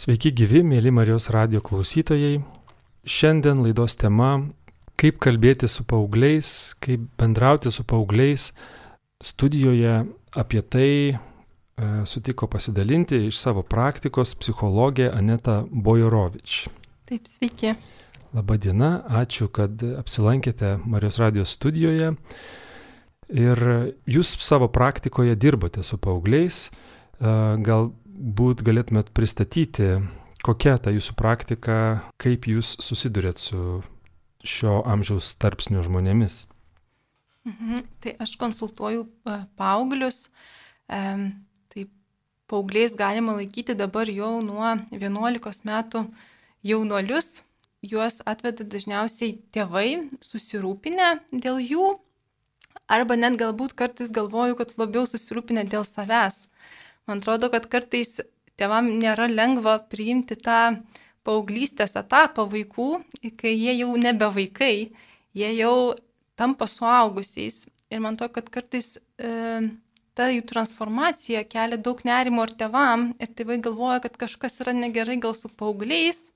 Sveiki gyvi, mėly Marijos radio klausytojai. Šiandien laidos tema - kaip kalbėti su paaugliais, kaip bendrauti su paaugliais. Studijoje apie tai e, sutiko pasidalinti iš savo praktikos psichologė Aneta Bojorovič. Taip, sveiki. Labadiena, ačiū, kad apsilankėte Marijos radijos studijoje. Ir jūs savo praktikoje dirbote su paaugliais. E, galbūt galėtumėt pristatyti, kokia ta jūsų praktika, kaip jūs susidurėt su šio amžiaus tarpsnio žmonėmis. Mhm. Tai aš konsultuoju e, paauglius. Tai paaugliais galima laikyti dabar jau nuo 11 metų jaunuolius juos atveda dažniausiai tėvai susirūpinę dėl jų, arba net galbūt kartais galvoju, kad labiau susirūpinę dėl savęs. Man atrodo, kad kartais tėvam nėra lengva priimti tą paauglystės etapą vaikų, kai jie jau nebe vaikai, jie jau tampa suaugusiais. Ir man atrodo, kad kartais e, ta jų transformacija kelia daug nerimo ir tėvam, ir tėvai galvoja, kad kažkas yra negerai gal su paaugliais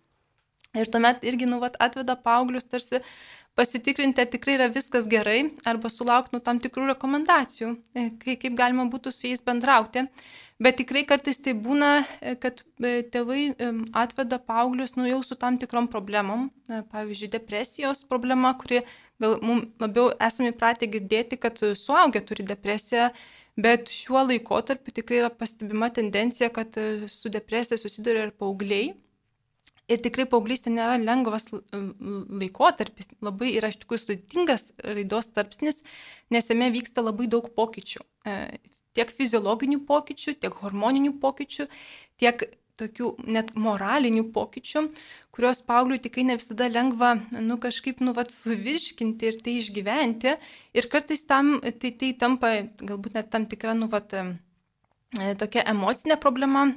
Ir tuomet irgi, nu, vat, atveda paauglius tarsi pasitikrinti, ar tikrai yra viskas gerai, arba sulaukti nu, tam tikrų rekomendacijų, e, kaip, kaip galima būtų su jais bendrauti. Bet tikrai kartais tai būna, e, kad e, tėvai atveda paauglius nu, jau su tam tikrom problemom, pavyzdžiui, depresijos problema, kuri gal mums labiau esame įpratę girdėti, kad suaugę turi depresiją. Bet šiuo laikotarpiu tikrai yra pastebima tendencija, kad su depresija susiduria ir paaugliai. Ir tikrai paauglystė nėra lengvas laikotarpis, labai yra iš tikrųjų sudėtingas raidos tarpsnis, nes jame vyksta labai daug pokyčių. E, tiek fiziologinių pokyčių, tiek hormoninių pokyčių, tiek tokių net moralinių pokyčių, kuriuos paaugliui tikrai ne visada lengva, nu kažkaip, nu, vat, suvirškinti ir tai išgyventi. Ir kartais tam, tai, tai tampa galbūt net tam tikra, nu, vat, e, tokia emocinė problema,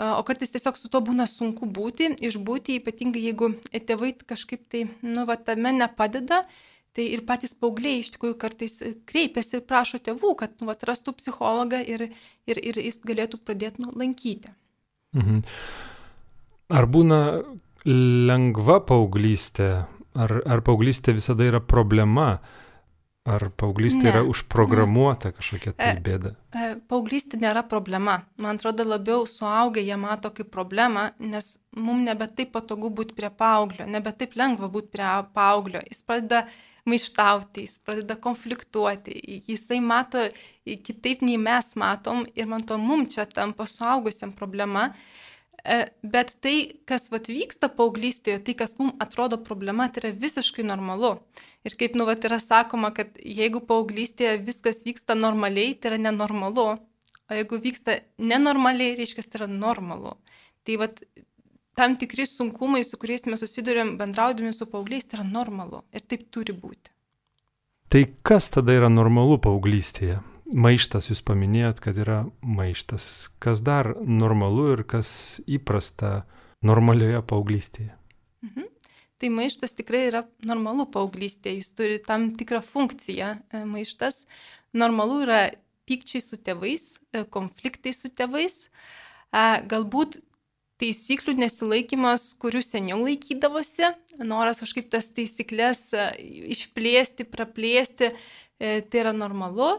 o kartais tiesiog su to būna sunku būti, išbūti, ypatingai jeigu tėvai kažkaip tai, nu, va, tame nepadeda. Tai ir patys paaugliai iš tikrųjų kartais kreipiasi ir prašo tėvų, kad nu, vat, rastų psichologą ir, ir, ir jis galėtų pradėti nu, lankyti. Mhm. Ar būna lengva paauglystė, ar, ar paauglystė visada yra problema? Ar paauglystė ne. yra užprogramuota kažkokia tai e, bėda? E, paauglystė nėra problema. Man atrodo, labiau suaugę jie mato kaip problemą, nes mums nebe taip patogu būti prie paauglio, nebe taip lengva būti prie paauglio. Jis pradeda maištauti, jis pradeda konfliktuoti, jisai mato kitaip nei mes matom ir man to mums čia tampa suaugusiam problema. E, bet tai, kas vat, vyksta paauglystėje, tai, kas mums atrodo problema, tai yra visiškai normalu. Ir kaip nu, vat, yra sakoma, kad jeigu paauglystėje viskas vyksta normaliai, tai yra nenormalu. O jeigu vyksta nenormaliai, reiškia, tai yra normalu. Tai vat, tam tikri sunkumai, su kuriais mes susidurėm bendraudami su paaugliais, tai yra normalu. Ir taip turi būti. Tai kas tada yra normalu paauglystėje? Maištas, jūs paminėjot, kad yra maištas. Kas dar normalu ir kas įprasta normalioje paauglystėje? Mhm. Tai maištas tikrai yra normalu paauglystėje, jis turi tam tikrą funkciją. E, maištas normalu yra pykčiai su tėvais, e, konfliktai su tėvais, e, galbūt taisyklių nesilaikimas, kurių seniau laikydavosi, noras kažkaip tas taisyklės išplėsti, praplėsti, tai yra normalu.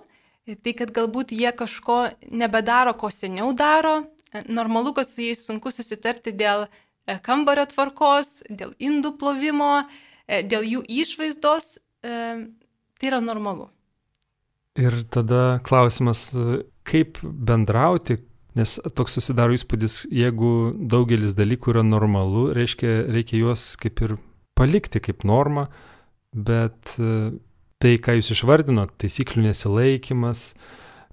Tai kad galbūt jie kažko nebedaro, ko seniau daro. Normalu, kad su jais sunku susitarti dėl e, kambario tvarkos, dėl indų plovimo, e, dėl jų išvaizdos. E, tai yra normalu. Ir tada klausimas, kaip bendrauti, nes toks susidaro įspūdis, jeigu daugelis dalykų yra normalu, reiškia, reikia juos kaip ir palikti kaip normą, bet tai, ką jūs išvardinot, taisyklių nesilaikimas,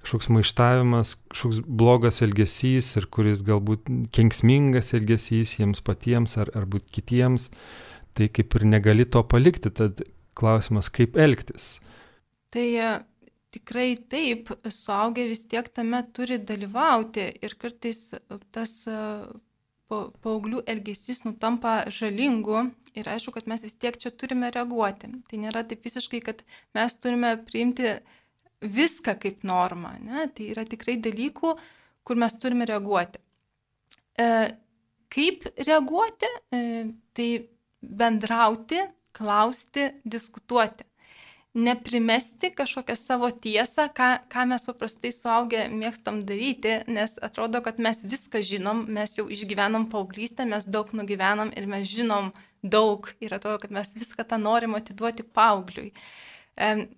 kažkoks maištavimas, kažkoks blogas elgesys ir kuris galbūt kenksmingas elgesys jiems patiems ar, ar būt kitiems, tai kaip ir negali to palikti, tad klausimas, kaip elgtis. Tai e, tikrai taip, suaugę vis tiek tame turi dalyvauti ir kartais tas e, paauglių elgesys nutampa žalingu ir aišku, kad mes vis tiek čia turime reaguoti. Tai nėra taip visiškai, kad mes turime priimti viską kaip normą. Ne? Tai yra tikrai dalykų, kur mes turime reaguoti. E, kaip reaguoti, e, tai bendrauti, klausti, diskutuoti. Neprimesti kažkokią savo tiesą, ką, ką mes paprastai suaugę mėgstam daryti, nes atrodo, kad mes viską žinom, mes jau išgyvenom paauglystę, mes daug nugyvenom ir mes žinom daug ir atrodo, kad mes viską tą norim atiduoti paaugliui.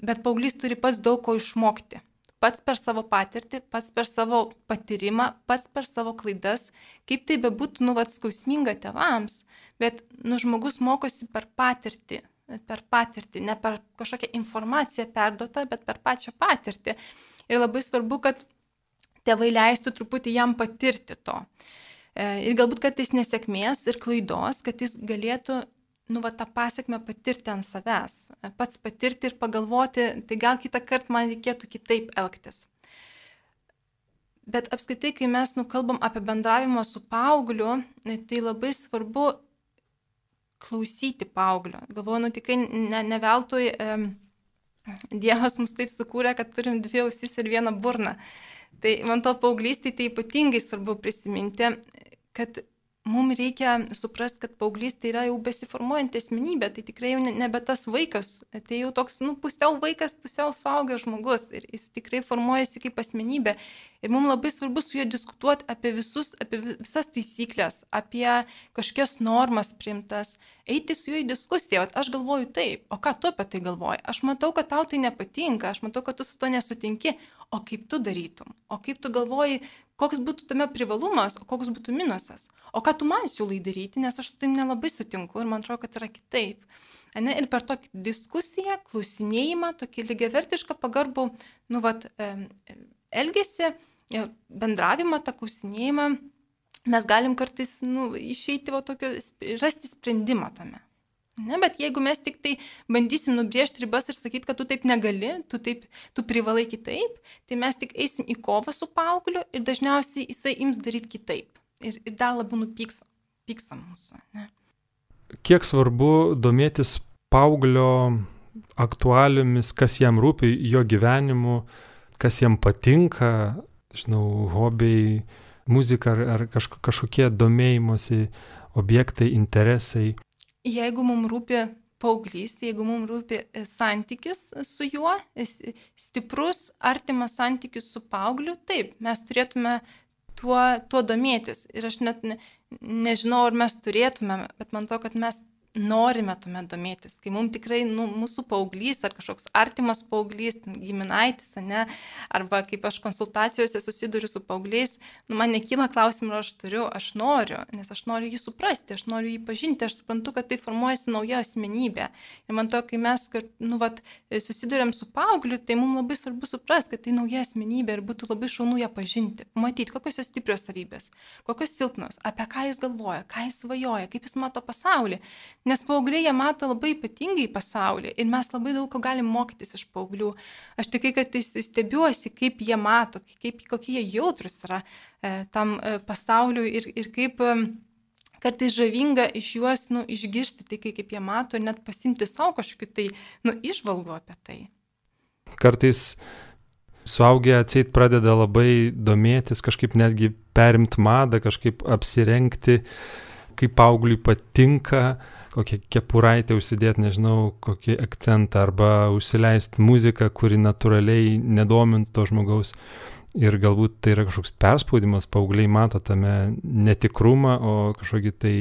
Bet paauglys turi pats daug ko išmokti. Pats per savo patirtį, pats per savo patyrimą, pats per savo klaidas, kaip tai bebūtų, nu, vad skausminga tevams, bet, nu, žmogus mokosi per patirtį, per patirtį, ne per kažkokią informaciją perduotą, bet per pačią patirtį. Ir labai svarbu, kad tėvai leistų truputį jam patirti to. E, ir galbūt kartais nesėkmės ir klaidos, kad jis galėtų nu, va, tą pasiekmę patirti ant savęs, pats patirti ir pagalvoti, tai gal kitą kartą man reikėtų kitaip elgtis. Bet apskritai, kai mes nukalbam apie bendravimą su paaugliu, tai labai svarbu klausyti paauglio. Galvoju, nu tikrai ne, ne veltui e, Dievas mus taip sukūrė, kad turim dvi ausis ir vieną burną. Tai man to paauglystėje tai ypatingai svarbu prisiminti, kad mums reikia suprasti, kad paauglys tai yra jau besiformuojanti asmenybė, tai tikrai jau nebe tas vaikas, tai jau toks, nu, pusiau vaikas, pusiau suaugęs žmogus ir jis tikrai formuojasi kaip asmenybė. Ir mums labai svarbu su juo diskutuoti apie, visus, apie visas taisyklės, apie kažkokias normas primtas, eiti su juo į diskusiją. Vat aš galvoju taip, o ką tu apie tai galvoji? Aš matau, kad tau tai nepatinka, aš matau, kad tu su to nesutinki, o kaip tu darytum, o kaip tu galvoji, koks būtų tame privalumas, o koks būtų minusas. O ką tu man siūlai daryti, nes aš su tim nelabai sutinku ir man atrodo, kad yra kitaip. Ne, ir per tokį diskusiją, klausinėjimą, tokį lygiavertišką pagarbų, nu, vat, elgesį, e, bendravimą, tą klausinėjimą, mes galim kartais, nu, išeiti, va, tokio, rasti sprendimą tame. Ne, bet jeigu mes tik tai bandysim nubriežti ribas ir sakyti, kad tu taip negali, tu, taip, tu privalai kitaip, tai mes tik eisim į kovą su paaugliu ir dažniausiai jisai ims daryti kitaip. Ir, ir dar labiau nupyks, pyksa mūsų. Ne? Kiek svarbu domėtis paauglio aktualiomis, kas jam rūpi, jo gyvenimu, kas jam patinka, žinau, hobiai, muzika ar, ar kažkokie domėjimosi objektai, interesai jeigu mums rūpi paauglys, jeigu mums rūpi e, santykis su juo, stiprus, artimas santykis su paaugliu, taip, mes turėtume tuo, tuo domėtis. Ir aš net ne, nežinau, ar mes turėtume, bet man to, kad mes norime tuomet domėtis, kai mums tikrai nu, mūsų paauglys ar kažkoks artimas paauglys, giminaitis, ne, arba kaip aš konsultacijose susiduriu su paaugliais, nu, man nekyla klausimų, ar aš turiu, aš noriu, nes aš noriu jį suprasti, aš noriu jį pažinti, aš suprantu, kad tai formuojasi nauja asmenybė. Ir man to, kai mes nu, vat, susidurėm su paaugliu, tai mums labai svarbu suprasti, kad tai nauja asmenybė ir būtų labai šaunu ją pažinti, matyti, kokios jos stiprios savybės, kokios silpnos, apie ką jis galvoja, ką jis svajoja, kaip jis mato pasaulį. Nes paaugliai jie mato labai ypatingai pasaulį ir mes labai daug ko galim mokytis iš paauglių. Aš tikai, kad stebiuosi, kaip jie mato, kaip, kokie jie jautrus yra e, tam e, pasauliu ir, ir kaip e, kartais žavinga iš juos nu, išgirsti tai, kaip jie mato ir net pasimti savo kažkokiu tai nu, išvalgo apie tai. Kartais suaugę atseit pradeda labai domėtis, kažkaip netgi perimti madą, kažkaip apsirengti, kaip paaugliui patinka kokią kepuraitę užsidėti, nežinau, kokį akcentą arba užsileisti muziką, kuri natūraliai nedomintų to žmogaus. Ir galbūt tai yra kažkoks perspaudimas, paaugliai mato tame netikrumą, o kažkokį tai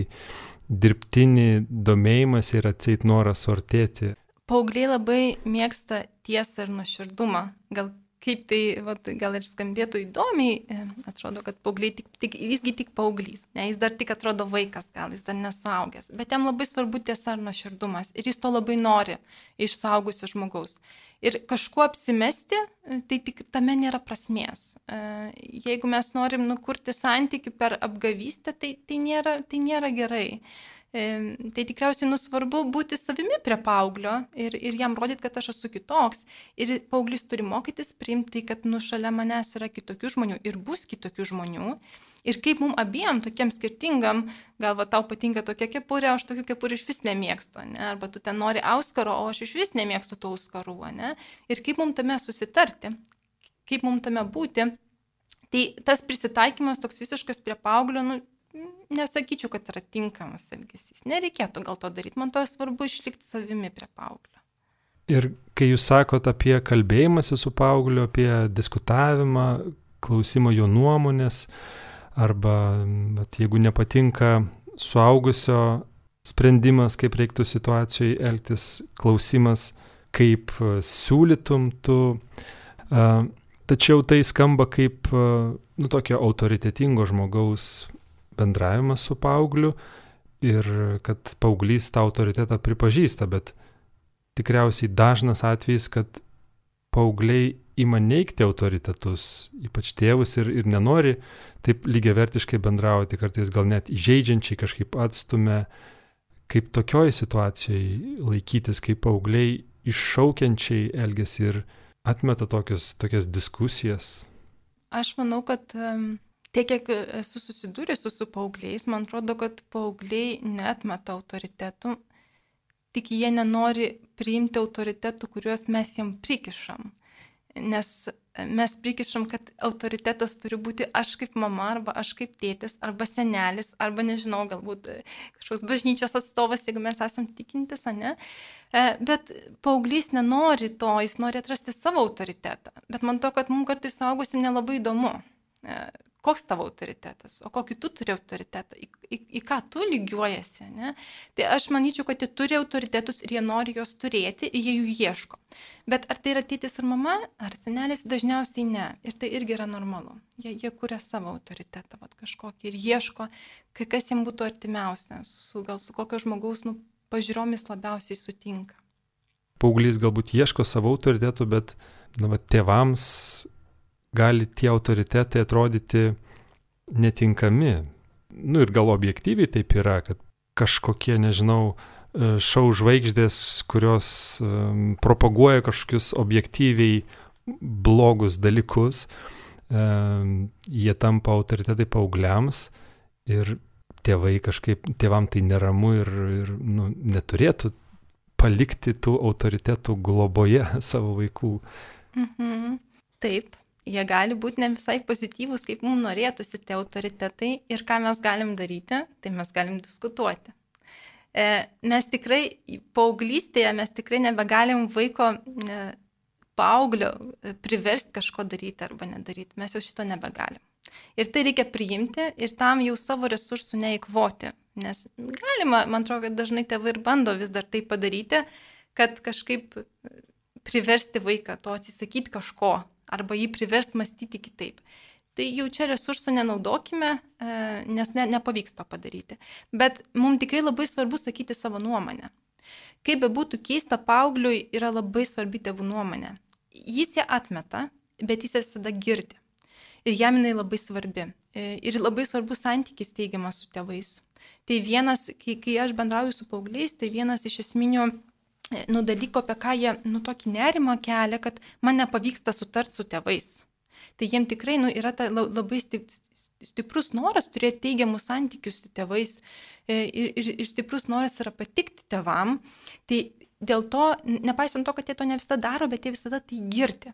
dirbtinį domėjimas ir atseit norą suartėti. Paaugliai labai mėgsta tiesą ir nuoširdumą. Gal kaip tai vat, gal ir skambėtų įdomiai, e, atrodo, kad paaugliai tik, tik, jisgi tik paauglys, ne, jis dar tik atrodo vaikas, gal jis dar nesaugęs, bet jam labai svarbu tiesa ir nuoširdumas ir jis to labai nori iš saugusio žmogaus. Ir kažkuo apsimesti, tai tik tame nėra prasmės. E, jeigu mes norim nukurti santykių per apgavystę, tai, tai, nėra, tai nėra gerai tai tikriausiai nusvarbu būti savimi prie paauglio ir, ir jam rodyti, kad aš esu kitoks. Ir paauglys turi mokytis priimti, kad nu šalia manęs yra kitokių žmonių ir bus kitokių žmonių. Ir kaip mums abiem tokiem skirtingam, gal va tau patinka tokia kepurė, aš tokių kepurių iš vis nemėgstu, ne? arba tu ten nori auskaro, o aš iš vis nemėgstu tų auskarų, ne? Ir kaip mums tame susitarti, kaip mums tame būti. Tai tas prisitaikymas toks visiškas prie paauglio, nu, nesakyčiau, kad yra tinkamas elgesys. Nereikėtų gal to daryti. Man to svarbu išlikti savimi prie paauglio. Ir kai jūs sakot apie kalbėjimąsi su paaugliu, apie diskutavimą, klausimą jo nuomonės, arba bet jeigu nepatinka suaugusio sprendimas, kaip reiktų situacijoje elgtis, klausimas, kaip siūlytum tu. Tačiau tai skamba kaip nu, tokio autoritetingo žmogaus bendravimas su paaugliu ir kad paauglys tą autoritetą pripažįsta, bet tikriausiai dažnas atvejis, kad paaugliai ima neikti autoritetus, ypač tėvus ir, ir nenori taip lygiavertiškai bendrauti, kartais gal net įžeidžiančiai kažkaip atstumia, kaip tokioj situacijai laikytis, kaip paaugliai iššaukiančiai elgesi ir atmeta tokias, tokias diskusijas. Aš manau, kad tiek, kiek esu susidūrusi su paaugliais, man atrodo, kad paaugliai netmeta autoritetų, tik jie nenori priimti autoritetų, kuriuos mes jiem prikišam. Nes mes prikišam, kad autoritetas turi būti aš kaip mama, arba aš kaip tėtis, arba senelis, arba nežinau, galbūt kažkoks bažnyčios atstovas, jeigu mes esam tikintis, ne. E, bet paauglys nenori to, jis nori atrasti savo autoritetą. Bet man to, kad mums kartais suaugusim nelabai įdomu e, koks tavo autoritetas, o kokį tu turi autoritetą, į, į, į ką tu lygiuojasi. Ne? Tai aš manyčiau, kad jie turi autoritetus ir jie nori juos turėti ir jie jų ieško. Bet ar tai yra tėtis ir mama, ar senelis, dažniausiai ne. Ir tai irgi yra normalu. Jie, jie kuria savo autoritetą vat, kažkokį ir ieško, kai kas jiems būtų artimiausia, su, gal su kokio žmogaus nu, pažiūromis labiausiai sutinka. Paauglys galbūt ieško savo autoritetų, bet na, va, tėvams gali tie autoritetai atrodyti netinkami. Nu ir gal objektyviai taip yra, kad kažkokie, nežinau, e, šau žvaigždės, kurios um, propaguoja kažkokius objektyviai blogus dalykus, um, jie tampa autoritetai paaugliams ir tėvai kažkaip, tėvam tai neramu ir, ir nu, neturėtų palikti tų autoritetų globoje savo vaikų. Mhm. Taip, jie gali būti ne visai pozityvūs, kaip mums norėtųsi tie autoritetai ir ką mes galim daryti, tai mes galim diskutuoti. E, mes tikrai paauglystėje, mes tikrai nebegalim vaiko e, paauglio e, priversti kažko daryti arba nedaryti, mes jau šito nebegalim. Ir tai reikia priimti ir tam jau savo resursų neįkvoti, nes galima, man atrodo, kad dažnai tėvai ir bando vis dar tai padaryti, kad kažkaip priversti vaiką to atsisakyti kažko, arba jį priversti mąstyti kitaip. Tai jau čia resursų nenaudokime, e, nes ne, nepavyks to padaryti. Bet mums tikrai labai svarbu sakyti savo nuomonę. Kaip be būtų keista, paaugliui yra labai svarbi tėvų nuomonė. Jis ją atmeta, bet jis visada girdi. Ir jam jinai labai svarbi. E, ir labai svarbus santykis teigiamas su tėvais. Tai vienas, kai, kai aš bendrauju su paaugliais, tai vienas iš esminių nu, dalyko, apie ką jie, nu, tokį nerimą kelia, kad man nepavyksta sutarti su tėvais. Tai jiem tikrai nu, yra ta labai stiprus noras turėti teigiamus santykius su tėvais e, ir, ir, ir stiprus noras yra patikti tėvam. Tai dėl to, nepaisant to, kad jie to ne visada daro, bet jie visada tai girti.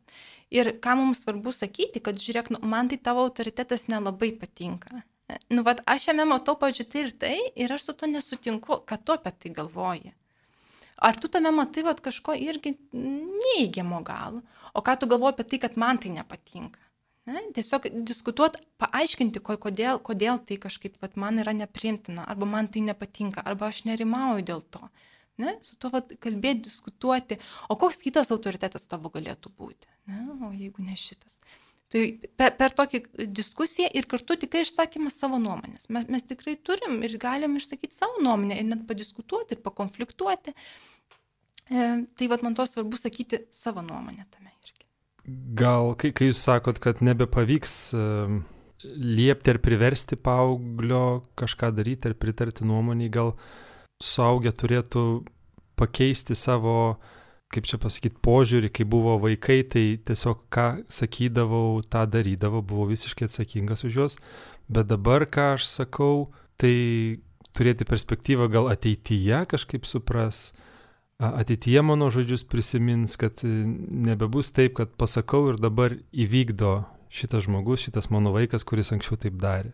Ir ką mums svarbu sakyti, kad žiūrėk, nu, man tai tavo autoritetas nelabai patinka. Nu, vad, aš jame matau, pažiūrėjau, tai ir tai, ir aš su to nesutinku, kad tu apie tai galvoji. Ar tu tame matai vat, kažko irgi neįgiamo gal? O ką tu galvoji apie tai, kad man tai nepatinka? Ne? Tiesiog diskutuoti, paaiškinti, kodėl, kodėl tai kažkaip vat, man yra nepriimtina, arba man tai nepatinka, arba aš nerimauju dėl to. Ne? Su tuo vat, kalbėti, diskutuoti, o koks kitas autoritetas tavo galėtų būti, ne? o jeigu ne šitas. Tai per, per tokį diskusiją ir kartu tik išsakymas savo nuomonės. Mes, mes tikrai turim ir galim išsakyti savo nuomonę ir net padiskutuoti ir pakonfliktuoti. E, tai vad man to svarbu sakyti savo nuomonę tame irgi. Gal, kai, kai jūs sakot, kad nebepavyks uh, liepti ar priversti paauglio kažką daryti ar pritarti nuomonį, gal suaugę turėtų pakeisti savo uh, kaip čia pasakyti, požiūrį, kai buvo vaikai, tai tiesiog ką sakydavau, tą darydavau, buvau visiškai atsakingas už juos, bet dabar ką aš sakau, tai turėti perspektyvą gal ateityje kažkaip supras, ateityje mano žodžius prisimins, kad nebebus taip, kad pasakau ir dabar įvykdo šitas žmogus, šitas mano vaikas, kuris anksčiau taip darė.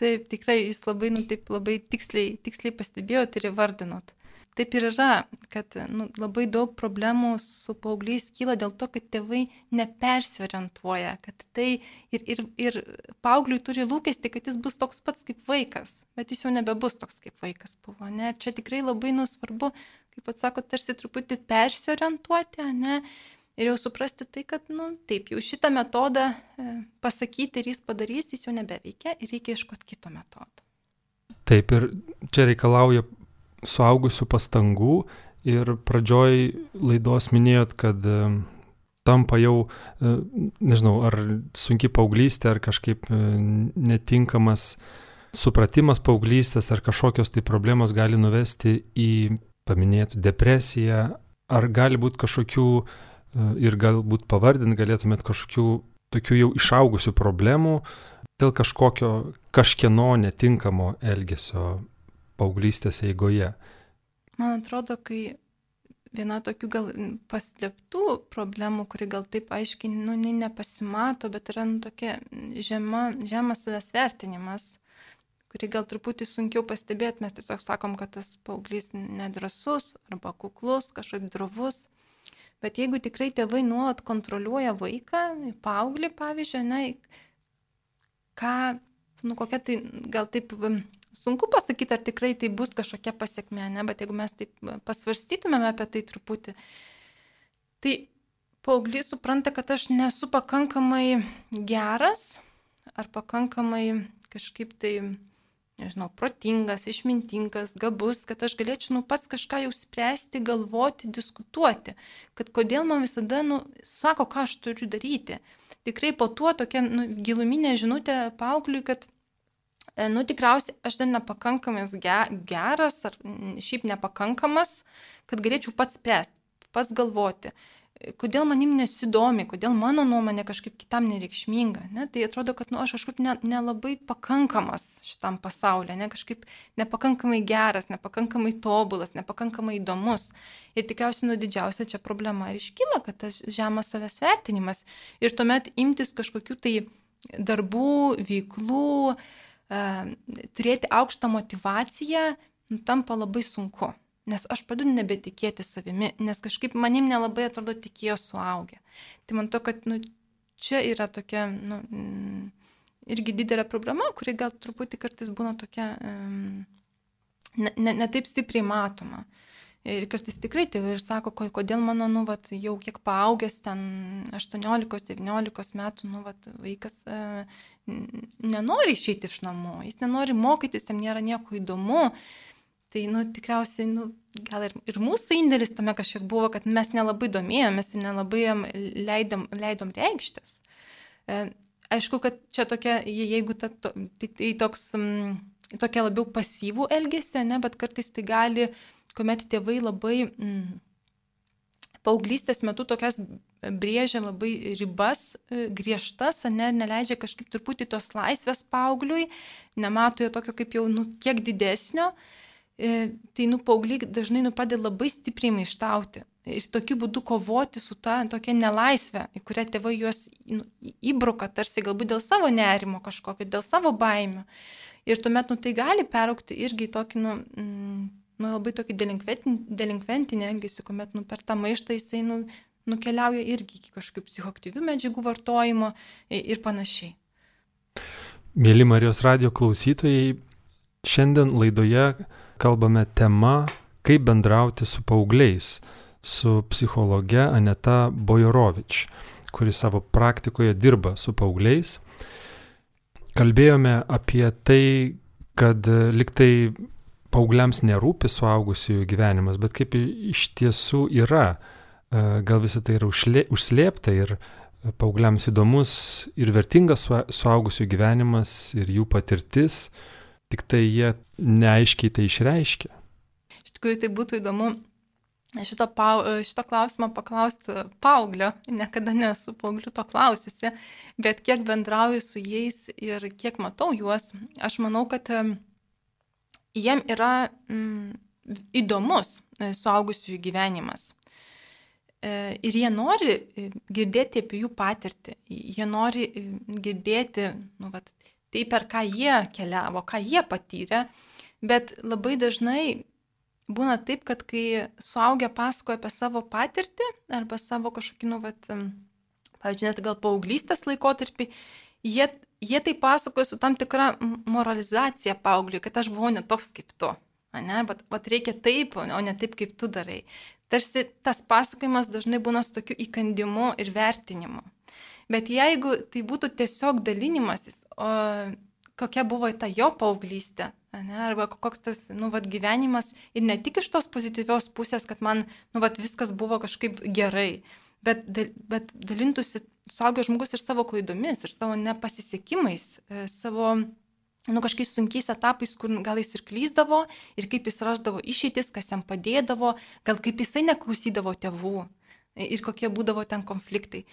Taip, tikrai jūs labai, nu, taip labai tiksliai, tiksliai pastebėjot ir įvardinot taip ir yra, kad nu, labai daug problemų su paaugliais kyla dėl to, kad tėvai nepersorientuoja, kad tai ir, ir, ir paaugliui turi lūkesti, kad jis bus toks pats kaip vaikas, bet jis jau nebebus toks kaip vaikas buvo. Ne? Ir čia tikrai labai nusvarbu, kaip pats sako, tarsi truputį persiorientuoti, ne? Ir jau suprasti tai, kad, nu, taip, jau šitą metodą e, pasakyti ir jis padarys, jis jau nebeveikia ir reikia iškoti kito metodo. Taip, ir čia reikalauja suaugusių pastangų. Ir pradžioj laidos minėjot, kad e, tampa jau, e, nežinau, ar sunki paauglystė, ar kažkaip e, netinkamas supratimas paauglystės, ar kažkokios tai problemos gali nuvesti į paminėtų depresiją, ar gali būti kažkokių ir galbūt pavardint galėtumėt kažkokių tokių jau išaugusių problemų dėl kažkokio kažkieno netinkamo elgesio paauglystės eigoje? Man atrodo, kai viena tokių gal paslėptų problemų, kuri gal taip aiškiai, nu, nepasimato, bet yra nu, tokia žema, žemas savęs vertinimas, kurį gal truputį sunkiau pastebėti, mes tiesiog sakom, kad tas paauglys nedrasus arba kuklus, kažkaip drovus. Bet jeigu tikrai tėvai nuolat kontroliuoja vaiką, paauglį, pavyzdžiui, na, ką, nu, kokia tai gal taip sunku pasakyti, ar tikrai tai bus kažkokia pasiekmė, ne, bet jeigu mes taip pasvarstytumėme apie tai truputį, tai paauglys supranta, kad aš nesu pakankamai geras ar pakankamai kažkaip tai, nežinau, protingas, išmintingas, gabus, kad aš galėčiau nu, pats kažką jau spręsti, galvoti, diskutuoti, kad kodėl man visada, nu, sako, ką aš turiu daryti. Tikrai po tuo tokia nu, giluminė žinutė paaugliui, kad nu, tikriausiai aš dar nepakankamai geras ar šiaip nepakankamas, kad galėčiau pats spręsti, pats galvoti, e, kodėl manim nesidomi, kodėl mano nuomonė kažkaip kitam nereikšminga. Ne? Tai atrodo, kad nu, aš kažkaip nelabai ne, ne pakankamas šitam pasaulyje, ne? kažkaip nepakankamai geras, nepakankamai tobulas, nepakankamai įdomus. Ir tikriausiai nu didžiausia čia problema ir iškyla, kad tas žemas savęs vertinimas. Ir tuomet imtis kažkokių tai darbų, veiklų, uh, turėti aukštą motivaciją tampa labai sunku. Nes aš pradedu nebetikėti savimi, nes kažkaip manim nelabai atrodo tikėjo suaugę. Tai man to, kad nu, čia yra tokia nu, irgi didelė problema, kuri gal truputį kartais būna tokia um, ne, ne, ne taip stipriai matoma. Ir kartais tikrai tėvai ir sako, kodėl mano, nu, vat, jau kiek paaugęs, ten 18-19 metų, nu, vat, vaikas uh, nenori išeiti iš namų, jis nenori mokytis, jam nėra nieko įdomu. Tai, nu, tikriausiai, nu, gal ir, ir mūsų indėlis tame kažkiek buvo, kad mes nelabai domėjomės ir nelabai jam leidom, leidom reikštis. E, aišku, kad čia tokia, jeigu ta, to, tai, tai toks, tokia labiau pasyvų elgesį, ne, bet kartais tai gali, kuomet tėvai labai... M, paauglystės metu tokias brėžia labai ribas e, griežtas, ne, neleidžia kažkaip truputį tos laisvės paaugliui, nemato jo tokio kaip jau nu, kiek didesnio, e, tai nu paaugliai dažnai nu pradeda labai stipriai maištauti. Ir tokiu būdu kovoti su ta tokia nelaisvė, į kurią tėvai juos nu, įbruka, tarsi galbūt dėl savo nerimo kažkokio, dėl savo baimių. Ir tuomet nu, tai gali peraukti irgi tokį nu, mm, nu, labai tokį delinkventinį elgesį, kuomet nu, per tą maištą jisai nu, nukeliauja irgi iki kažkokių psichoktyvių medžiagų vartojimo ir panašiai. Mėly Marijos radio klausytojai, šiandien laidoje kalbame tema, kaip bendrauti su paaugliais, su psichologe Aneta Bojorovič, kuri savo praktikoje dirba su paaugliais. Kalbėjome apie tai, kad liktai paaugliams nerūpi suaugusiųjų gyvenimas, bet kaip iš tiesų yra. E, gal visą tai yra užslėpta ir paaugliams įdomus ir vertingas suaugusių gyvenimas ir jų patirtis, tik tai jie neaiškiai tai išreiškia. Iš tikrųjų, tai būtų įdomu šito, pau, šito klausimo paklausti paauglio, niekada nesu paaugliu to klausiusi, bet kiek bendrauju su jais ir kiek matau juos, aš manau, kad jiem yra mm, įdomus e, suaugusiųjų gyvenimas. E, ir jie nori e, girdėti apie jų patirtį, jie nori girdėti, nu, vat, tai per ką jie keliavo, ką jie patyrė. Bet labai dažnai būna taip, kad kai suaugę pasakoja apie savo patirtį arba savo kažkokį, nu, vat, pavyzdžiui, net gal paauglystės laikotarpį, jie, jie tai pasakoja su tam tikra moralizacija paaugliui, kad aš buvau netoks kaip tu. Ne, bet, bet reikia taip, o ne taip, kaip tu darai. Tarsi tas pasakojimas dažnai būna su tokiu įkandimu ir vertinimu. Bet jeigu tai būtų tiesiog dalinimasis, o kokia buvo ta jo paauglystė, ne, arba koks tas, nu, vat, gyvenimas ir ne tik iš tos pozityvios pusės, kad man, nu, vat, viskas buvo kažkaip gerai, bet, bet dalintųsi suaugęs žmogus ir savo klaidomis, ir savo nepasisekimais, e, savo, nu, kažkokiais sunkiais etapais, kur gal jis ir klyzdavo, ir kaip jis rasdavo išeitis, kas jam padėdavo, gal kaip jisai neklausydavo tėvų ir kokie būdavo ten konfliktai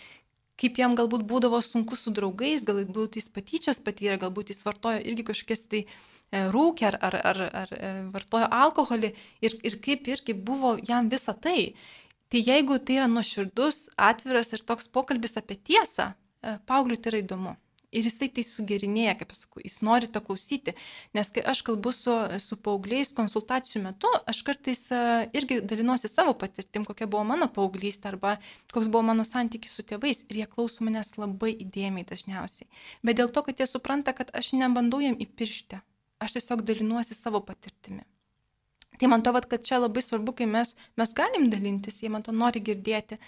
kaip jam galbūt būdavo sunku su draugais, galbūt jis patyčias patyrė, galbūt jis vartojo irgi kažkokias tai E, rūkė ar, ar, ar, ar e, vartojo alkoholį ir, ir kaip irgi buvo jam visa tai. Tai jeigu tai yra nuoširdus, atviras ir toks pokalbis apie tiesą, e, paaugliui tai yra įdomu. Ir jisai tai sugerinėja, kaip aš sakau, jis nori to klausyti. Nes kai aš kalbu su, su paaugliais konsultacijų metu, aš kartais irgi dalinuosi savo patirtim, kokia buvo mano paauglystė arba koks buvo mano santykis su tėvais. Ir jie klauso manęs labai įdėmiai dažniausiai. Bet dėl to, kad jie supranta, kad aš nebandau jam įpiršti aš tiesiog dalinuosi savo patirtimi. Tai man to, vat, kad čia labai svarbu, kai mes, mes galim dalintis, jie man to nori girdėti,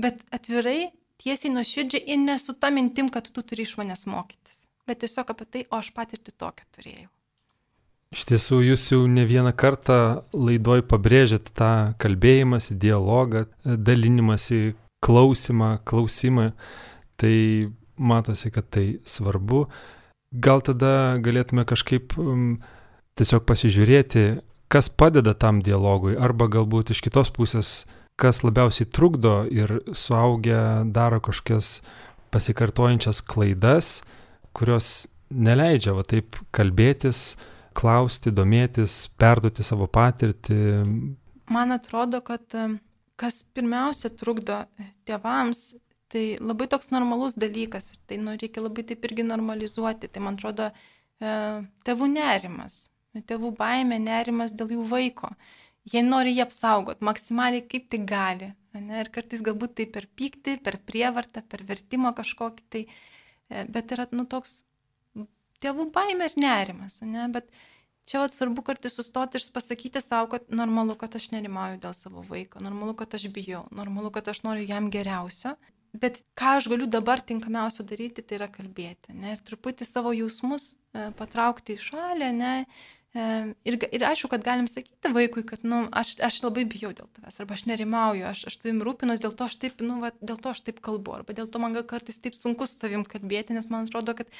bet atvirai, tiesiai nuoširdžiai ir nesu tą mintim, kad tu turi iš manęs mokytis, bet tiesiog apie tai, o aš patirti tokią turėjau. Iš tiesų, jūs jau ne vieną kartą laidoj pabrėžėt tą kalbėjimąsi, dialogą, dalinimąsi, klausimą, klausimą. Tai matosi, kad tai svarbu. Gal tada galėtume kažkaip um, tiesiog pasižiūrėti, kas padeda tam dialogui, arba galbūt iš kitos pusės, kas labiausiai trukdo ir suaugę daro kažkokias pasikartojančias klaidas, kurios neleidžia va taip kalbėtis, klausti, domėtis, perduoti savo patirtį. Man atrodo, kad kas pirmiausia trukdo tėvams Tai labai toks normalus dalykas ir tai nu, reikia labai taip irgi normalizuoti. Tai man atrodo, e, tėvų nerimas, tėvų baime, nerimas dėl jų vaiko. Jie nori jį apsaugoti maksimaliai kaip tik gali. Ne? Ir kartais galbūt tai per pyktį, per prievartą, per vertimą kažkokį tai. E, bet yra nu, toks tėvų baime ir nerimas. Ne? Bet čia vat, svarbu kartais sustoti ir pasakyti savo, kad normalu, kad aš nerimauju dėl savo vaiko, normalu, kad aš bijau, normalu, kad aš noriu jam geriausio Bet ką aš galiu dabar tinkamiausio daryti, tai yra kalbėti. Ne? Ir truputį savo jausmus e, patraukti į šalį. Ne? Ir, ir aišku, kad galim sakyti vaikui, kad nu, aš, aš labai bijau dėl tavęs, arba aš nerimauju, aš, aš tavim rūpinuosi, dėl to aš taip, nu, va, dėl to aš taip kalbu, arba dėl to man gal kartais taip sunku su tavim kalbėti, nes man atrodo, kad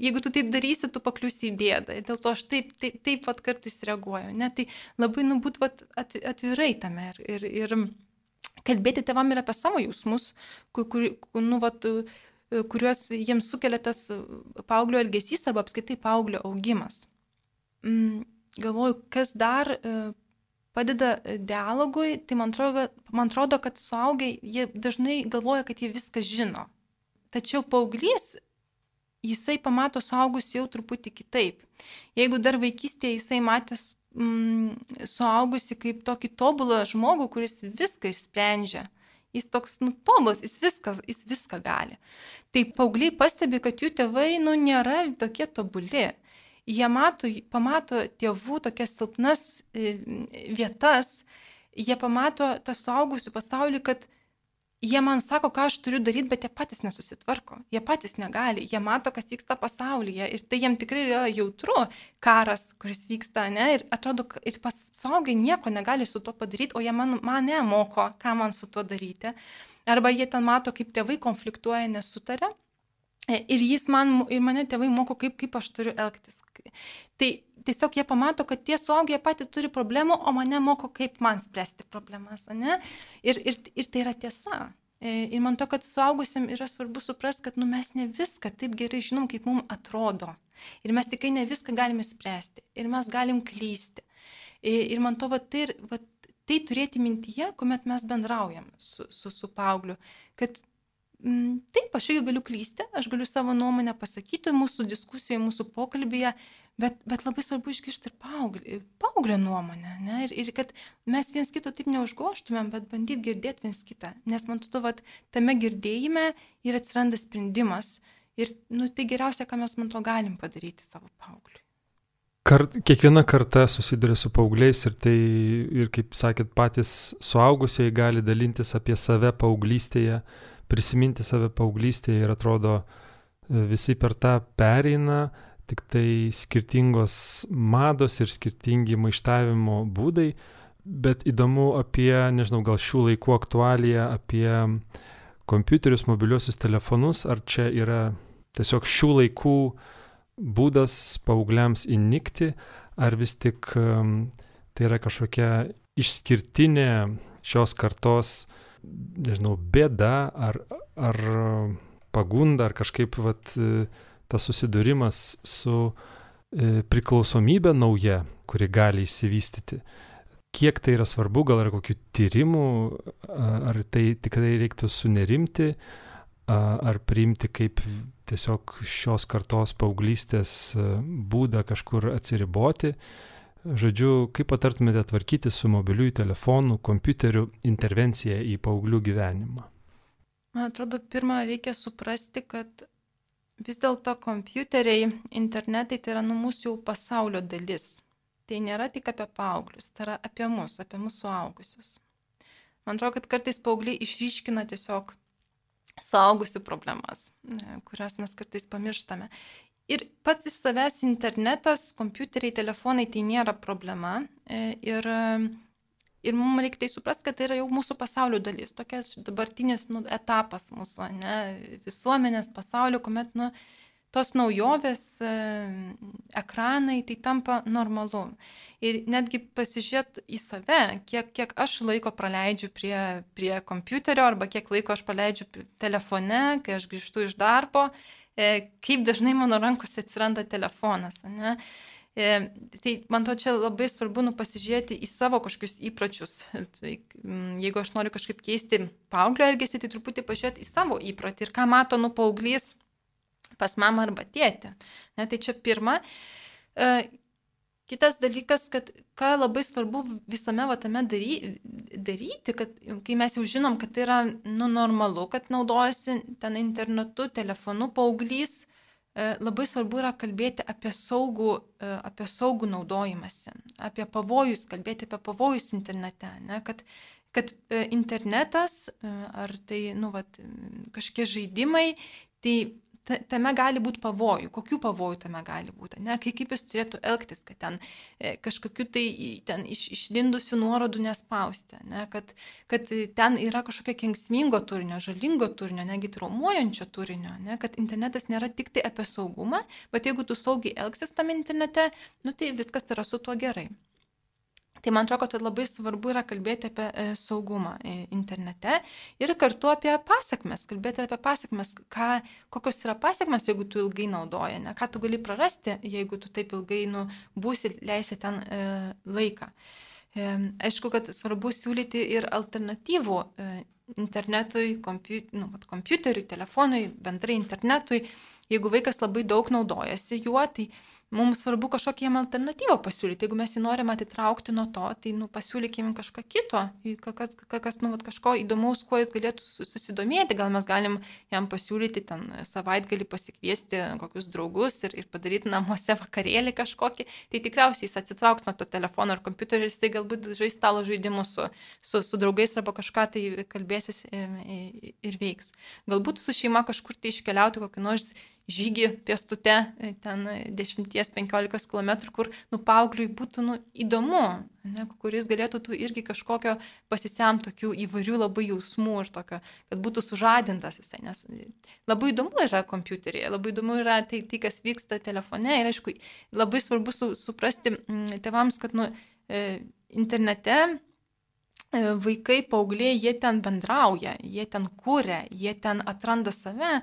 jeigu tu taip darysi, tu pakliusi į bėdą. Ir dėl to aš taip, taip, taip vat, kartais reaguoju. Ne? Tai labai nubūt vat, atvirai tame. Ir, ir, ir kalbėti tevam ir apie savo jausmus, kur, kur, nu, vat, kuriuos jiems sukelia tas paauglio elgesys arba apskaitai paauglio augimas. Mm, galvoju, kas dar e, padeda dialogui, tai man atrodo, man atrodo, kad suaugiai, jie dažnai galvoja, kad jie viską žino. Tačiau paauglys, jisai pamato suaugus jau truputį kitaip. Jeigu dar vaikystėje jisai matęs mm, suaugusi kaip tokį tobulą žmogų, kuris viską išsprendžia. Jis toks, nu, tobulas, jis, viskas, jis viską gali. Tai paaugliai pastebi, kad jų tėvai, nu, nėra tokie tobuli. Jie mato, pamato tėvų tokias silpnas e, vietas, jie pamato tą suaugusių pasaulį, kad jie man sako, ką aš turiu daryti, bet jie patys nesusitvarko, jie patys negali, jie mato, kas vyksta pasaulyje ir tai jiem tikrai yra jautru karas, kuris vyksta, ne, ir atrodo, ir pasaugai nieko negali su tuo padaryti, o jie man, mane moko, ką man su tuo daryti. Arba jie ten mato, kaip tėvai konfliktuoja, nesutarė. Ir jis man, ir mane tėvai moko, kaip, kaip aš turiu elgtis. Tai tiesiog jie pamato, kad tie suaugę patys turi problemų, o mane moko, kaip man spręsti problemas, ne? Ir, ir, ir tai yra tiesa. E, ir man to, kad suaugusiam yra svarbu suprasti, kad nu, mes ne viską taip gerai žinom, kaip mums atrodo. Ir mes tikrai ne viską galime spręsti. Ir mes galim klysti. E, ir man to, va, tai, va, tai turėti mintyje, kuomet mes bendraujam su, su, su paaugliu, kad taip, aš irgi galiu klysti, aš galiu savo nuomonę pasakyti mūsų diskusijoje, mūsų pokalbėje, bet, bet labai svarbu išgirsti ir paauglį, paauglio nuomonę. Ne? Ir, ir kad mes viens kito taip neužgoštumėm, bet bandyt girdėti viens kitą. Nes man tu, vat, tame girdėjime ir atsiranda sprendimas. Ir nu, tai geriausia, ką mes man to galim padaryti savo paaugliui. Kart, kiekviena karta susiduria su paaugliais ir tai, ir kaip sakėt, patys suaugusiai gali dalintis apie save paauglystėje, prisiminti save paauglystėje ir atrodo e, visi per tą pereina, tik tai skirtingos mados ir skirtingi maištavimo būdai, bet įdomu apie, nežinau, gal šių laikų aktualiją, apie kompiuterius, mobiliuosius telefonus, ar čia yra tiesiog šių laikų uh, būdas paaugliams įnikti, ar vis tik tai yra kažkokia išskirtinė šios kartos, nežinau, bėda ar, ar pagunda, ar kažkaip vat, tas susidūrimas su e, priklausomybė nauja, kuri gali įsivystyti. Kiek tai yra svarbu, gal yra kokių tyrimų, ar tai tikrai reiktų sunerimti, ar priimti kaip tiesiog šios kartos paauglystės e, būdą kažkur atsiriboti. Žodžiu, kaip patartumėte tvarkyti su mobiliųjų telefonų, kompiuterių intervencija į paauglių gyvenimą? Man atrodo, pirmą reikia suprasti, kad vis dėlto kompiuteriai, internetai tai yra nu mūsų jau pasaulio dalis. Tai nėra tik apie paauglius, tai yra apie mus, apie mūsų augusius. Man atrodo, kad kartais paaugliai išryškina tiesiog suaugusių problemas, kurias mes kartais pamirštame. Ir pats iš savęs internetas, kompiuteriai, telefonai tai nėra problema. E, ir, ir mums reikia tai suprasti, kad tai yra jau mūsų pasaulio dalis, tokias dabartinis nu, etapas mūsų ne, visuomenės pasaulio, kuomet nu, tos naujovės, e, ekranai, tai tampa normalu. Ir netgi pasižiūrėt į save, kiek, kiek aš laiko praleidžiu prie, prie kompiuterio arba kiek laiko aš praleidžiu telefone, kai aš grįžtu iš darbo, kaip dažnai mano rankose atsiranda telefonas. Ne? E, tai man to čia labai svarbu nu, pasižiūrėti į savo kažkokius įpročius. Tai, jeigu aš noriu kažkaip keisti paauglio elgesį, tai truputį pažiūrėti į savo įprotį ir ką mato nu paauglys pas mamą arba tėtį. Ne, tai čia pirma. E, kitas dalykas, kad ką labai svarbu visame vatame dary, daryti, kad kai mes jau žinom, kad tai yra nu, normalu, kad naudojasi ten internetu, telefonu paauglys, e, labai svarbu yra kalbėti apie saugų, e, apie saugų naudojimąsi, apie pavojus, kalbėti apie pavojus internete, ne, kad, kad internetas ar tai nu, vat, kažkokie žaidimai, tai tame gali būti pavojų, kokių pavojų tame gali būti, ne, kai kaip jis turėtų elgtis, kad ten e, kažkokiu tai ten iš, išlindusių nuorodų nespausti, ne, kad, kad ten yra kažkokia kengsmingo turinio, žalingo turinio, negi traumuojančio turinio, ne, kad internetas nėra tik tai apie saugumą, bet jeigu tu saugiai elgsis tame internete, nu tai viskas yra su tuo gerai. Tai man atrodo, kad labai svarbu yra kalbėti apie e, saugumą e, internete ir kartu apie pasiekmes, kalbėti apie pasiekmes, ką, kokios yra pasiekmes, jeigu tu ilgai naudoji, ne, ką tu gali prarasti, jeigu tu taip ilgai nu, būsi, leisi ten e, laiką. E, aišku, kad svarbu siūlyti ir alternatyvų e, internetui, kompiu, nu, kompiuteriui, telefonui, bendrai internetui. Jeigu vaikas labai daug naudojasi juo, tai mums svarbu kažkokią jam alternatyvą pasiūlyti. Jeigu mes jį norim atitraukti nuo to, tai nu, pasiūlykim kažką kito, kas, kas nu, vat, kažko įdomaus, kuo jis galėtų susidomėti. Gal mes galim jam pasiūlyti ten savaitgalį pasikviesti kokius draugus ir, ir padaryti namuose vakarėlį kažkokį. Tai tikriausiai jis atsitrauks nuo to telefono ar kompiuterio ir jis tai galbūt žais stalo žaidimus su, su, su draugais arba kažką tai kalbėsis ir veiks. Galbūt su šeima kažkur tai iškeliauti kokį nors žygį pėstute, e, ten 10-15 km, kur nu paaugliui būtų nu, įdomu, ne, kuris galėtų tu irgi kažkokio pasisemti tokių įvairių labai jausmų ir tokio, kad būtų sužadintas jisai, nes labai įdomu yra kompiuterėje, labai įdomu yra tai, tai kas vyksta telefone ir aišku, labai svarbu su, suprasti mm, tėvams, kad nu, e, internete e, vaikai, paaugliai, jie ten bendrauja, jie ten kūrė, jie ten atranda save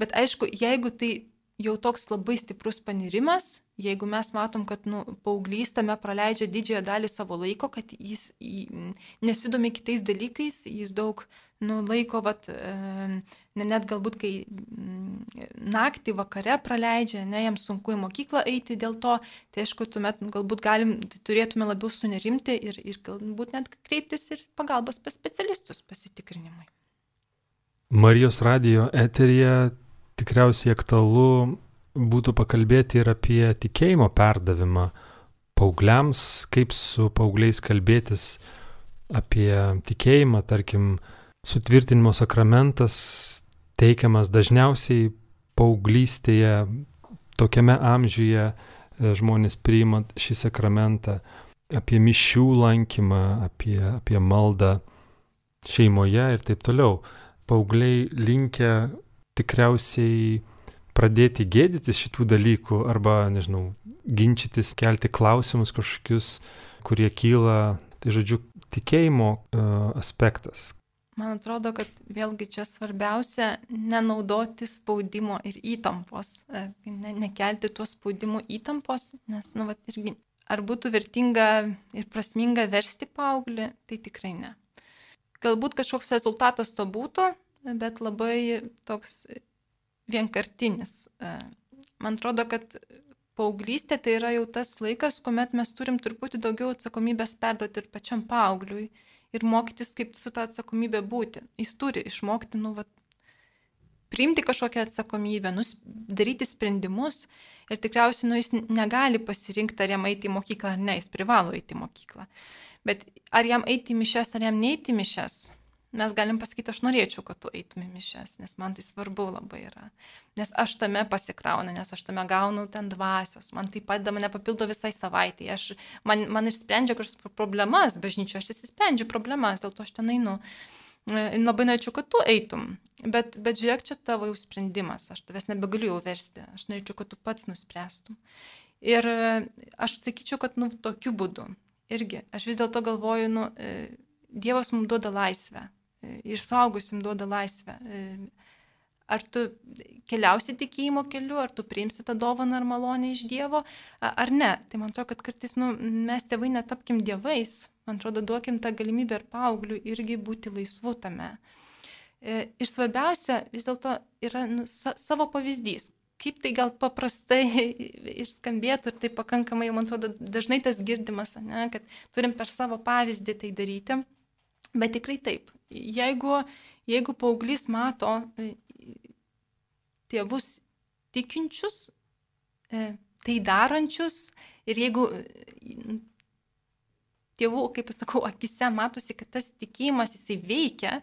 Bet aišku, jeigu tai jau toks labai stiprus panirimas, jeigu mes matom, kad nu, paauglys tame praleidžia didžiąją dalį savo laiko, kad jis nesidomi kitais dalykais, jis daug nu, laiko, vat, ne, net galbūt, kai naktį vakare praleidžia, ne, jam sunku į mokyklą eiti dėl to, tai aišku, tuomet galbūt galim, turėtume labiau sunerimti ir, ir galbūt net kreiptis ir pagalbos pas specialistus pasitikrinimui. Marijos radio eterija tikriausiai aktualu būtų pakalbėti ir apie tikėjimo perdavimą paaugliams, kaip su paaugliais kalbėtis apie tikėjimą, tarkim, sutvirtinimo sakramentas teikiamas dažniausiai paauglystėje, tokiame amžiuje e, žmonės priimant šį sakramentą, apie mišių lankymą, apie, apie maldą šeimoje ir taip toliau. Paaugliai linkia tikriausiai pradėti gėdytis šitų dalykų arba, nežinau, ginčytis, kelti klausimus kažkokius, kurie kyla, tai žodžiu, tikėjimo uh, aspektas. Man atrodo, kad vėlgi čia svarbiausia nenaudoti spaudimo ir įtampos, e, ne, nekelti tuos spaudimų įtampos, nes, nu, va, irgi, ar būtų vertinga ir prasminga versti paauglį, tai tikrai ne. Galbūt kažkoks rezultatas to būtų, bet labai toks vienkartinis. E, man atrodo, kad paauglystė tai yra jau tas laikas, kuomet mes turim truputį daugiau atsakomybės perduoti ir pačiam paaugliui ir mokytis, kaip su tą atsakomybę būti. Jis turi išmokti, nu, va, priimti kažkokią atsakomybę, nus, daryti sprendimus ir tikriausiai, nu, jis negali pasirinkti, ar jam eiti į mokyklą ar ne, jis privalo eiti į mokyklą. Bet ar jam eiti į mišes, ar jam neiti į mišes, mes galim pasakyti, aš norėčiau, kad tu eitum į mišes, nes man tai svarbu labai yra. Nes aš tame pasikraunu, nes aš tame gaunu ten dvasios, man tai padeda, mane papildo visai savaitai, aš, man, man išsprendžia kažkokias problemas bažnyčio, aš įsisprendžiu problemas, dėl to aš ten einu. Ir labai norėčiau, kad tu eitum, bet, bet žiūrėk, čia tavo jau sprendimas, aš tavęs nebegaliu jau versti, aš norėčiau, kad tu pats nuspręstum. Ir aš sakyčiau, kad nu tokiu būdu. Irgi, aš vis dėlto galvoju, nu, Dievas mums duoda laisvę, ir suaugusim duoda laisvę. Ar tu keliausi tikėjimo keliu, ar tu priimsi tą dovaną ar malonę iš Dievo, ar ne. Tai man atrodo, kad kartais nu, mes tėvai netapkim dievais, man atrodo, duokim tą galimybę ir paaugliui irgi būti laisvu tame. E, ir svarbiausia vis dėlto yra nu, sa savo pavyzdys. Kaip tai gal paprastai ir skambėtų, ir tai pakankamai, man atrodo, dažnai tas girdimas, ne, kad turim per savo pavyzdį tai daryti. Bet tikrai taip, jeigu, jeigu paauglys mato e, tėvus tikinčius, e, tai darančius ir jeigu e, tėvų, kaip sakau, akise matosi, kad tas tikėjimas jisai veikia,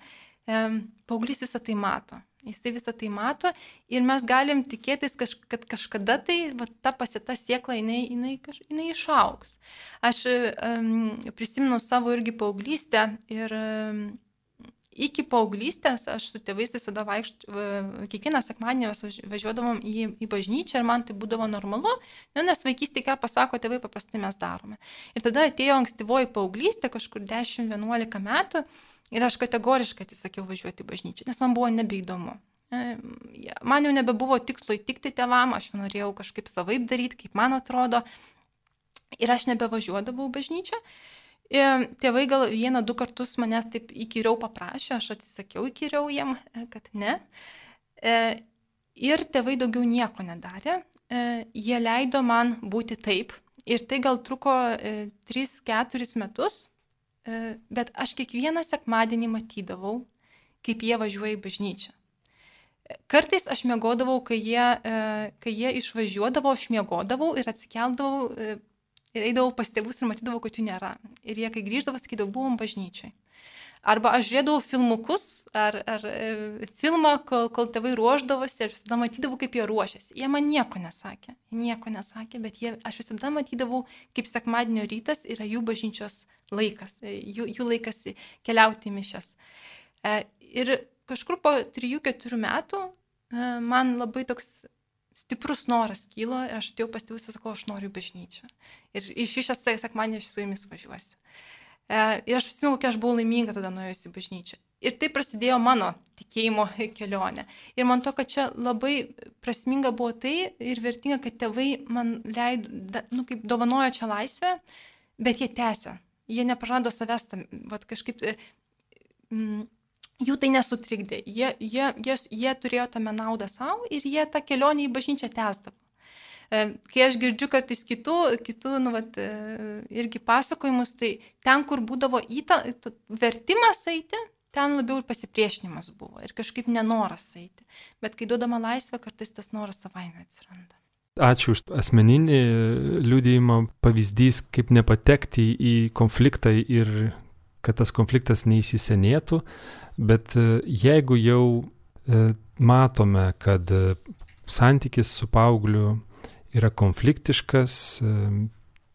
paauglys visą tai mato. Jisai visą tai mato ir mes galim tikėtis, kad kažkada tai va, ta pasita siekla, jinai, jinai, jinai išauks. Aš um, prisimenu savo irgi paauglystę ir um, iki paauglystės aš su tėvais visada vaikščiu, kiekvieną sekmadienį važiuodavom į, į bažnyčią ir man tai būdavo normalu, nu, nes vaikystėje ką pasako tėvai, paprastai mes darome. Ir tada atėjo ankstyvoji paauglystė, kažkur 10-11 metų ir aš kategoriškai atsisakiau važiuoti į bažnyčią, nes man buvo nebeįdomu. E, man jau nebebuvo tikslo įtikti tėvam, aš norėjau kažkaip savaip daryti, kaip man atrodo. Ir aš nebevažiuodavau bažnyčią. Ir tėvai gal vieną, du kartus manęs taip įkyriau paprašė, aš atsisakiau įkyriau jiem, e, kad ne. E, ir tėvai daugiau nieko nedarė. E, jie leido man būti taip. Ir tai gal truko 3-4 metus, bet aš kiekvieną sekmadienį matydavau, kaip jie važiuoja į bažnyčią. Kartais aš mėgodavau, kai jie, kai jie išvažiuodavo, aš mėgodavau ir atsikeldavau Ir eidavau pas tėvus ir matydavau, kad jų nėra. Ir jie, kai grįždavo, sakydavo, buvom bažnyčiai. Arba aš žiūrėdavau filmukus ar, ar e, filmą, kol, kol tėvai ruoždavosi ir visada matydavau, kaip jie ruošiasi. Jie man nieko nesakė, nieko nesakė, bet jie, aš visada matydavau, kaip sekmadienio rytas yra jų bažnyčios laikas, e, jų, jų laikas keliauti į mišes. E, ir kažkur po 3-4 metų man labai toks stiprus noras kilo ir aš atėjau pas tėvus ir sakau, aš noriu bažnyčią. Ir iš šią sekmanį aš su jumis važiuosiu. E, ir aš prisimenu, kokia aš buvau laiminga tada nuėjusi į bažnyčią. Ir tai prasidėjo mano tikėjimo kelionė. Ir man to, kad čia labai prasminga buvo tai ir vertinga, kad tėvai man leido, nu, kaip dovanojo čia laisvę, bet jie tęsė. Jie neprarado savęs tam, vad kažkaip, mm, jų tai nesutrikdė. Jie, jie, jie, jie turėjo tame naudą savo ir jie tą kelionę į bažnyčią tęsdavo. E, kai aš girdžiu kartais kitų, kitų nu, vat, e, irgi pasakojimus, tai ten, kur būdavo įta, vertimas eiti, ten labiau ir pasipriešinimas buvo ir kažkaip nenoras eiti. Bet kai duodama laisvė, kartais tas noras savaime atsiranda. Ačiū už asmeninį liūdėjimą, pavyzdys, kaip nepatekti į konfliktą ir kad tas konfliktas neįsisenėtų, bet e, jeigu jau matome, kad santykis su paaugliu yra konfliktiškas,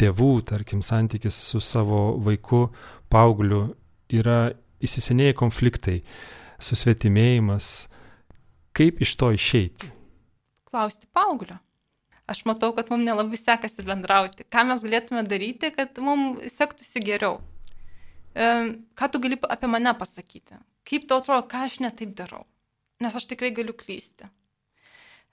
tėvų, tarkim, santykis su savo vaiku, paaugliu yra įsisenėję konfliktai, susvetimėjimas. Kaip iš to išeiti? Klausti paauglio. Aš matau, kad mums nelabai sekasi bendrauti. Ką mes galėtume daryti, kad mums sektųsi geriau? Ką tu gali apie mane pasakyti? Kaip tau atrodo, ką aš netaip darau? Nes aš tikrai galiu klysti.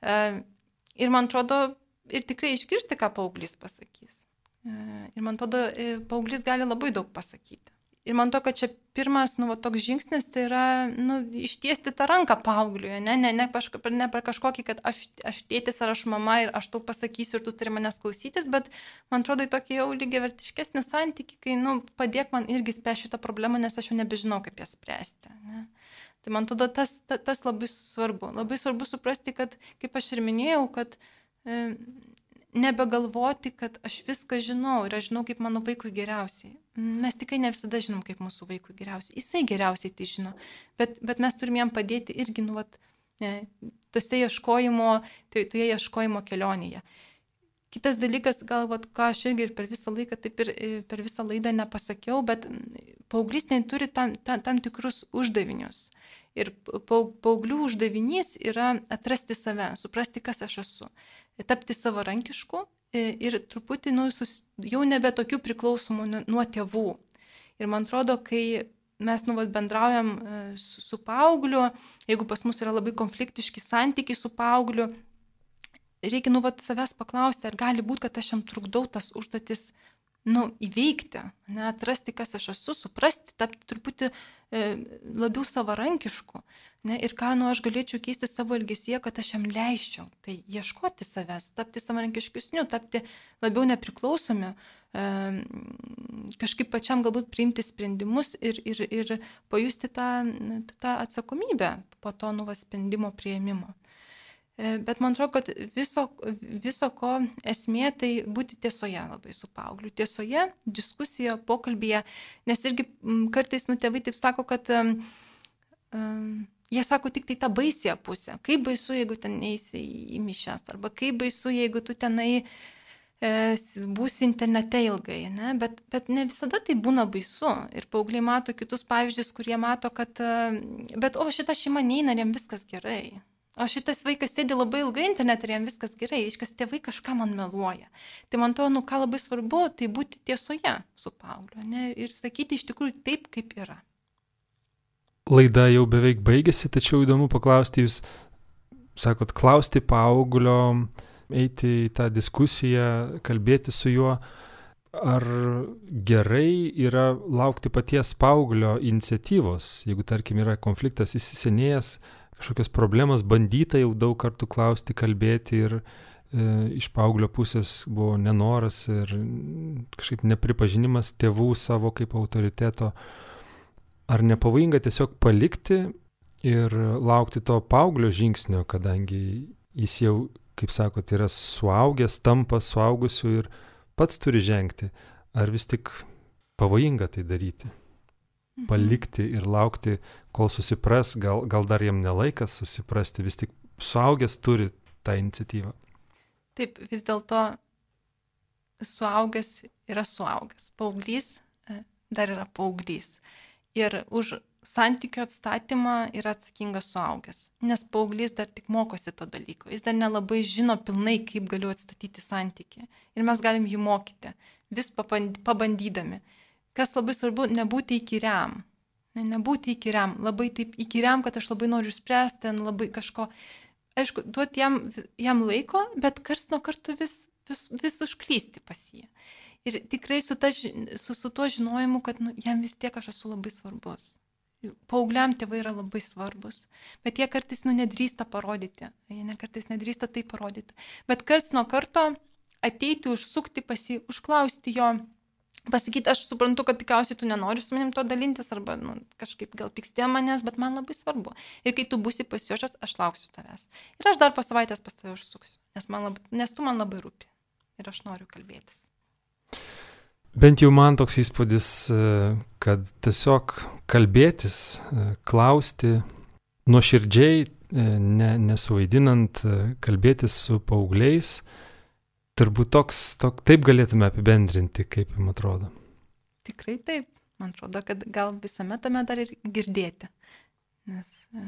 Ir man atrodo, ir tikrai išgirsti, ką paauglys pasakys. E, ir man atrodo, e, paauglys gali labai daug pasakyti. Ir man to, kad čia pirmas, nu, va, toks žingsnis, tai yra, nu, ištiesti tą ranką paaugliui, ne, ne, ne, paš, ne per kažkokį, kad aš, aš tėtis ar aš mama ir aš tau pasakysiu ir tu turi manęs klausytis, bet man atrodo, į tokį jau lygiai vertiškesnį santyki, kai, nu, padėk man irgi spręsti šitą problemą, nes aš jau nebežinau, kaip ją spręsti. Ne. Tai man atrodo, tas, tas, tas labai svarbu. Labai svarbu suprasti, kad, kaip aš ir minėjau, kad uh, nebegalvoti, kad aš viską žinau ir aš žinau, kaip mano vaikui geriausiai. Mes tikrai ne visada žinom, kaip mūsų vaikui geriausiai. Jisai geriausiai tai žino, bet, bet mes turim jam padėti irgi, nu, vat, ne, tose ieškojimo, toje, ieškojimo kelionėje. Kitas dalykas, gal, vat, ką aš irgi per visą laiką, taip ir per visą laidą nepasakiau, bet paauglystė turi tam, tam, tam tikrus uždavinius. Ir paauglių uždavinys yra atrasti save, suprasti, kas aš esu tapti savarankišku e, ir truputį nu, jau nebe tokių priklausomų nuo tėvų. Ir man atrodo, kai mes nu, vat, bendraujam e, su, su paaugliu, jeigu pas mus yra labai konfliktiški santykiai su paaugliu, reikia nu, vat, savęs paklausti, ar gali būti, kad aš jam trukdau tas užduotis nu, įveikti, ne, atrasti, kas aš esu, suprasti, tapti truputį e, labiau savarankišku. Ne, ir ką nu, aš galėčiau keisti savo elgesyje, kad aš jam leiščiau. Tai ieškoti savęs, tapti savarankiškesniu, tapti labiau nepriklausomi, e, kažkaip pačiam galbūt priimti sprendimus ir, ir, ir pajusti tą, tą atsakomybę po to nuva sprendimo prieimimo. E, bet man atrodo, kad viso, viso ko esmė tai būti tiesoje labai su paaugliu. Tiesoje, diskusijoje, pokalbėje, nes irgi kartais, nu, tėvai taip sako, kad um, jie sako tik tai tą baisę pusę. Kaip baisu, jeigu ten eisi į mišęs, arba kaip baisu, jeigu tu tenai e, būsi internete ilgai, ne? Bet, bet ne visada tai būna baisu. Ir paaugliai mato kitus pavyzdžius, kurie mato, kad, bet o šita šeima neina, jiems viskas gerai. O šitas vaikas sėdi labai ilgai internete ir jam viskas gerai, iškas tėvai kažką man meluoja. Tai man to, nu ką labai svarbu, tai būti tiesoje su paaugliu ne, ir sakyti iš tikrųjų taip, kaip yra. Laida jau beveik baigėsi, tačiau įdomu paklausti, jūs sakot, klausti paauglio, eiti į tą diskusiją, kalbėti su juo. Ar gerai yra laukti paties paauglio iniciatyvos, jeigu tarkim yra konfliktas įsisenėjęs, kažkokios problemos, bandyta jau daug kartų klausti, kalbėti ir e, iš paauglio pusės buvo nenoras ir kažkaip nepripažinimas tėvų savo kaip autoriteto. Ar nepavojinga tiesiog palikti ir laukti to paauglio žingsnio, kadangi jis jau, kaip sakot, yra suaugęs, tampa suaugusiu ir pats turi žengti. Ar vis tik pavojinga tai daryti? Mhm. palikti ir laukti, kol susipras, gal, gal dar jam nelaikas susiprasti, vis tik suaugęs turi tą iniciatyvą. Taip, vis dėlto suaugęs yra suaugęs, paauglys e, dar yra paauglys. Ir už santykių atstatymą yra atsakingas suaugęs, nes paauglys dar tik mokosi to dalyko, jis dar nelabai žino pilnai, kaip galiu atstatyti santyki. Ir mes galim jį mokyti, vis pabandydami kas labai svarbu, nebūti įkyriam. Ne, nebūti įkyriam, labai taip įkyriam, kad aš labai noriu spręsti, ten labai kažko. Aišku, duoti jam, jam laiko, bet kars nuo karto vis, vis, vis užklysti pas jį. Ir tikrai su, ta, su, su tuo žinojimu, kad nu, jam vis tiek aš esu labai svarbus. Paugliam tėvai yra labai svarbus, bet jie kartais nu, nedrįsta parodyti, jie ne kartais nedrįsta tai parodyti. Bet karts nuo karto ateiti, užsukti pas jį, užklausti jo, pasakyti, aš suprantu, kad tikriausiai tu nenori su manim to dalintis arba nu, kažkaip gal pikstė manęs, bet man labai svarbu. Ir kai tu būsi pasiuošęs, aš lauksiu tavęs. Ir aš dar po savaitės pas tave užsuksiu, nes, labai, nes tu man labai rūpi. Ir aš noriu kalbėtis. Bent jau man toks įspūdis, kad tiesiog kalbėtis, klausti, nuoširdžiai, ne, nesuvaidinant, kalbėtis su paaugliais, turbūt toks, tok, taip galėtume apibendrinti, kaip jums atrodo. Tikrai taip. Man atrodo, kad gal visame tame dar ir girdėti. Nes e,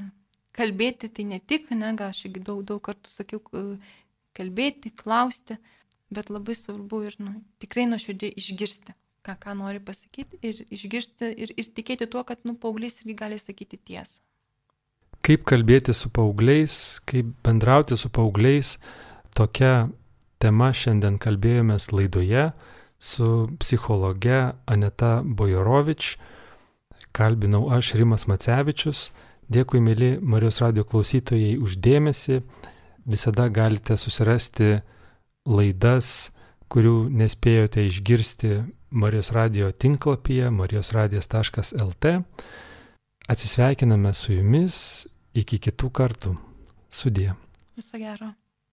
kalbėti tai ne tik, ne, gal aš daug, daug kartų sakiau, kalbėti, klausti, bet labai svarbu ir nu, tikrai nuoširdžiai išgirsti, ką, ką nori pasakyti ir išgirsti ir, ir tikėti tuo, kad nu, paauglys irgi gali sakyti tiesą. Kaip kalbėti su paaugliais, kaip bendrauti su paaugliais, tokia tema šiandien kalbėjomės laidoje su psichologe Aneta Bojorovič. Kalbinau aš Rimas Macevičius. Dėkui, mėly Marijos radio klausytojai, uždėmesi. Visada galite susirasti laidas, kurių nespėjote išgirsti Marijos radio tinklapyje marijosradijas.lt. Atsisveikiname su jumis iki kitų kartų. Sudie. Viso gero.